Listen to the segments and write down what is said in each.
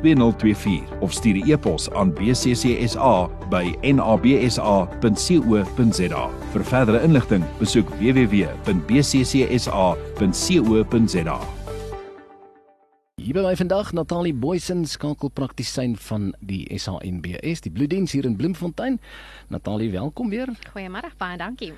2024 of stuur 'n e-pos aan bccsa by nabsa.co.za. Vir verdere inligting, besoek www.bccsa.co.za. Hier by my vandag Natalie Boysen, skakelpraktisyn van die SANBS, die bloeddiens hier in Bloemfontein. Natalie, welkom weer. Goeiemôre, baie dankie.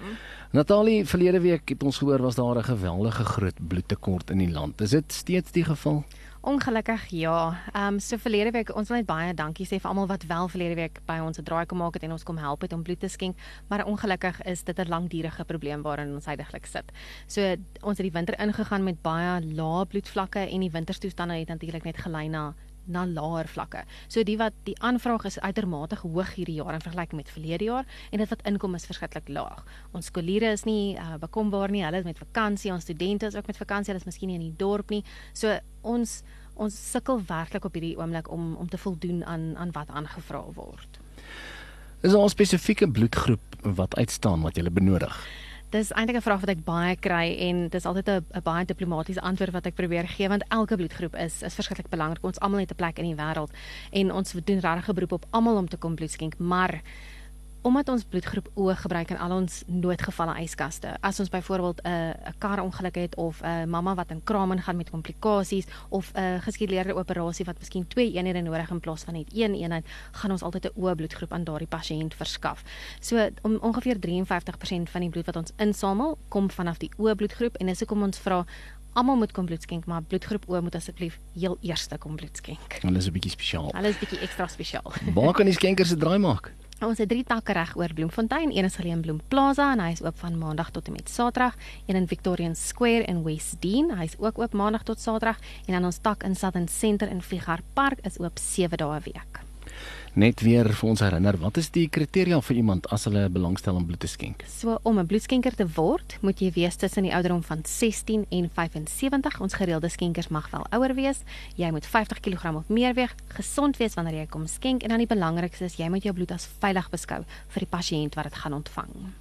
Natalie, verlede week het ons gehoor was daar 'n geweldige groot bloedtekort in die land. Is dit steeds die geval? Ongelukkig ja. Ehm um, so verlede week ons wil net baie dankie sê vir almal wat wel verlede week by ons 'n draai kom maak het en ons kom help het om bloed te skenk, maar ongelukkig is dit 'n langdurige probleem waarin ons heidaglik sit. So ons het die winter ingegaan met baie lae bloedvlakke en die winterstoestande het natuurlik net gelei na na laer vlakke. So die wat die aanvraag is uitermate hoog hierdie jaar in vergelyking met verlede jaar en dit wat inkom is verskriklik laag. Ons skooliere is nie uh, bekombaar nie. Hulle is met vakansie, ons studente is ook met vakansie. Hulle is miskien nie in die dorp nie. So ons ons sukkel werklik op hierdie oomblik om om te voldoen aan aan wat aangevra word. Is daar 'n spesifieke bloedgroep wat uitstaan wat jy benodig? Dis eintlik 'n vraag wat ek baie kry en dis altyd 'n baie diplomatisiese antwoord wat ek probeer gee want elke bloedgroep is is verskriklik belangrik. Ons almal het 'n plek in die wêreld en ons doen regtig 'n beroep op almal om te kom bloed skenk, maar omdat ons bloedgroep O gebruik in al ons noodgevalle yskaste. As ons byvoorbeeld 'n uh, 'n karongeluk het of 'n uh, mamma wat in kraam ingaan met komplikasies of 'n uh, geskeduleerde operasie wat miskien twee eenhede nodig in plaas van net een eenheid, gaan ons altyd 'n O bloedgroep aan daardie pasiënt verskaf. So om ongeveer 53% van die bloed wat ons insamel, kom vanaf die O bloedgroep en dis hoekom ons vra Almal moet kom bloed skenk, maar bloedgroep O moet asseblief heel eerste kom bloed skenk. Hulle is 'n bietjie spesiaal. Hulle is bietjie ekstra spesiaal. Waar kan die skenkers se draai maak? Ons het drie takke reg oor Bloemfontein. Een is geleë in Bloem Plaza en hy is oop van Maandag tot en met Saterdag. Een in Victorian Square in West Dean, hy is ook oop Maandag tot Saterdag en dan ons tak in Southern Center in Vlieghaar Park is oop 7 dae 'n week net weer vir ons herinner, wat is die kriteria vir iemand as hulle belangstel om bloed te skenk? So om 'n bloedskenker te word, moet jy wees tussen die ouderdom van 16 en 75. Ons gereelde skenkers mag wel ouer wees. Jy moet 50 kg of meer weeg, gesond wees wanneer jy kom skenk en dan die belangrikste is jy moet jou bloed as veilig beskou vir die pasiënt wat dit gaan ontvang.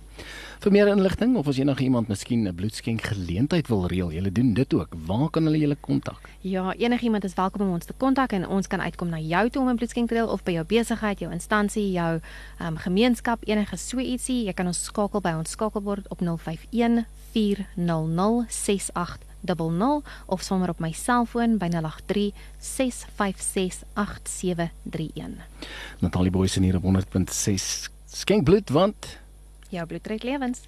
Vir meer inligting of as nog iemand miskien 'n bloedskenk geleentheid wil reël, jy doen dit ook. Waar kan hulle julle kontak? Ja, enigiemand is welkom om ons te kontak en ons kan uitkom na jou toe om 'n bloedskenk te reël of by jou besigheid, jou instansie, jou um, gemeenskap, enige so ietsie. Jy kan ons skakel by ons skakelbord op 051 400 68 00 of sommer op my selfoon by 083 656 8731. Natalie Boysen hier op 100.6 Skenk bloed want Jeg blir blitt levens.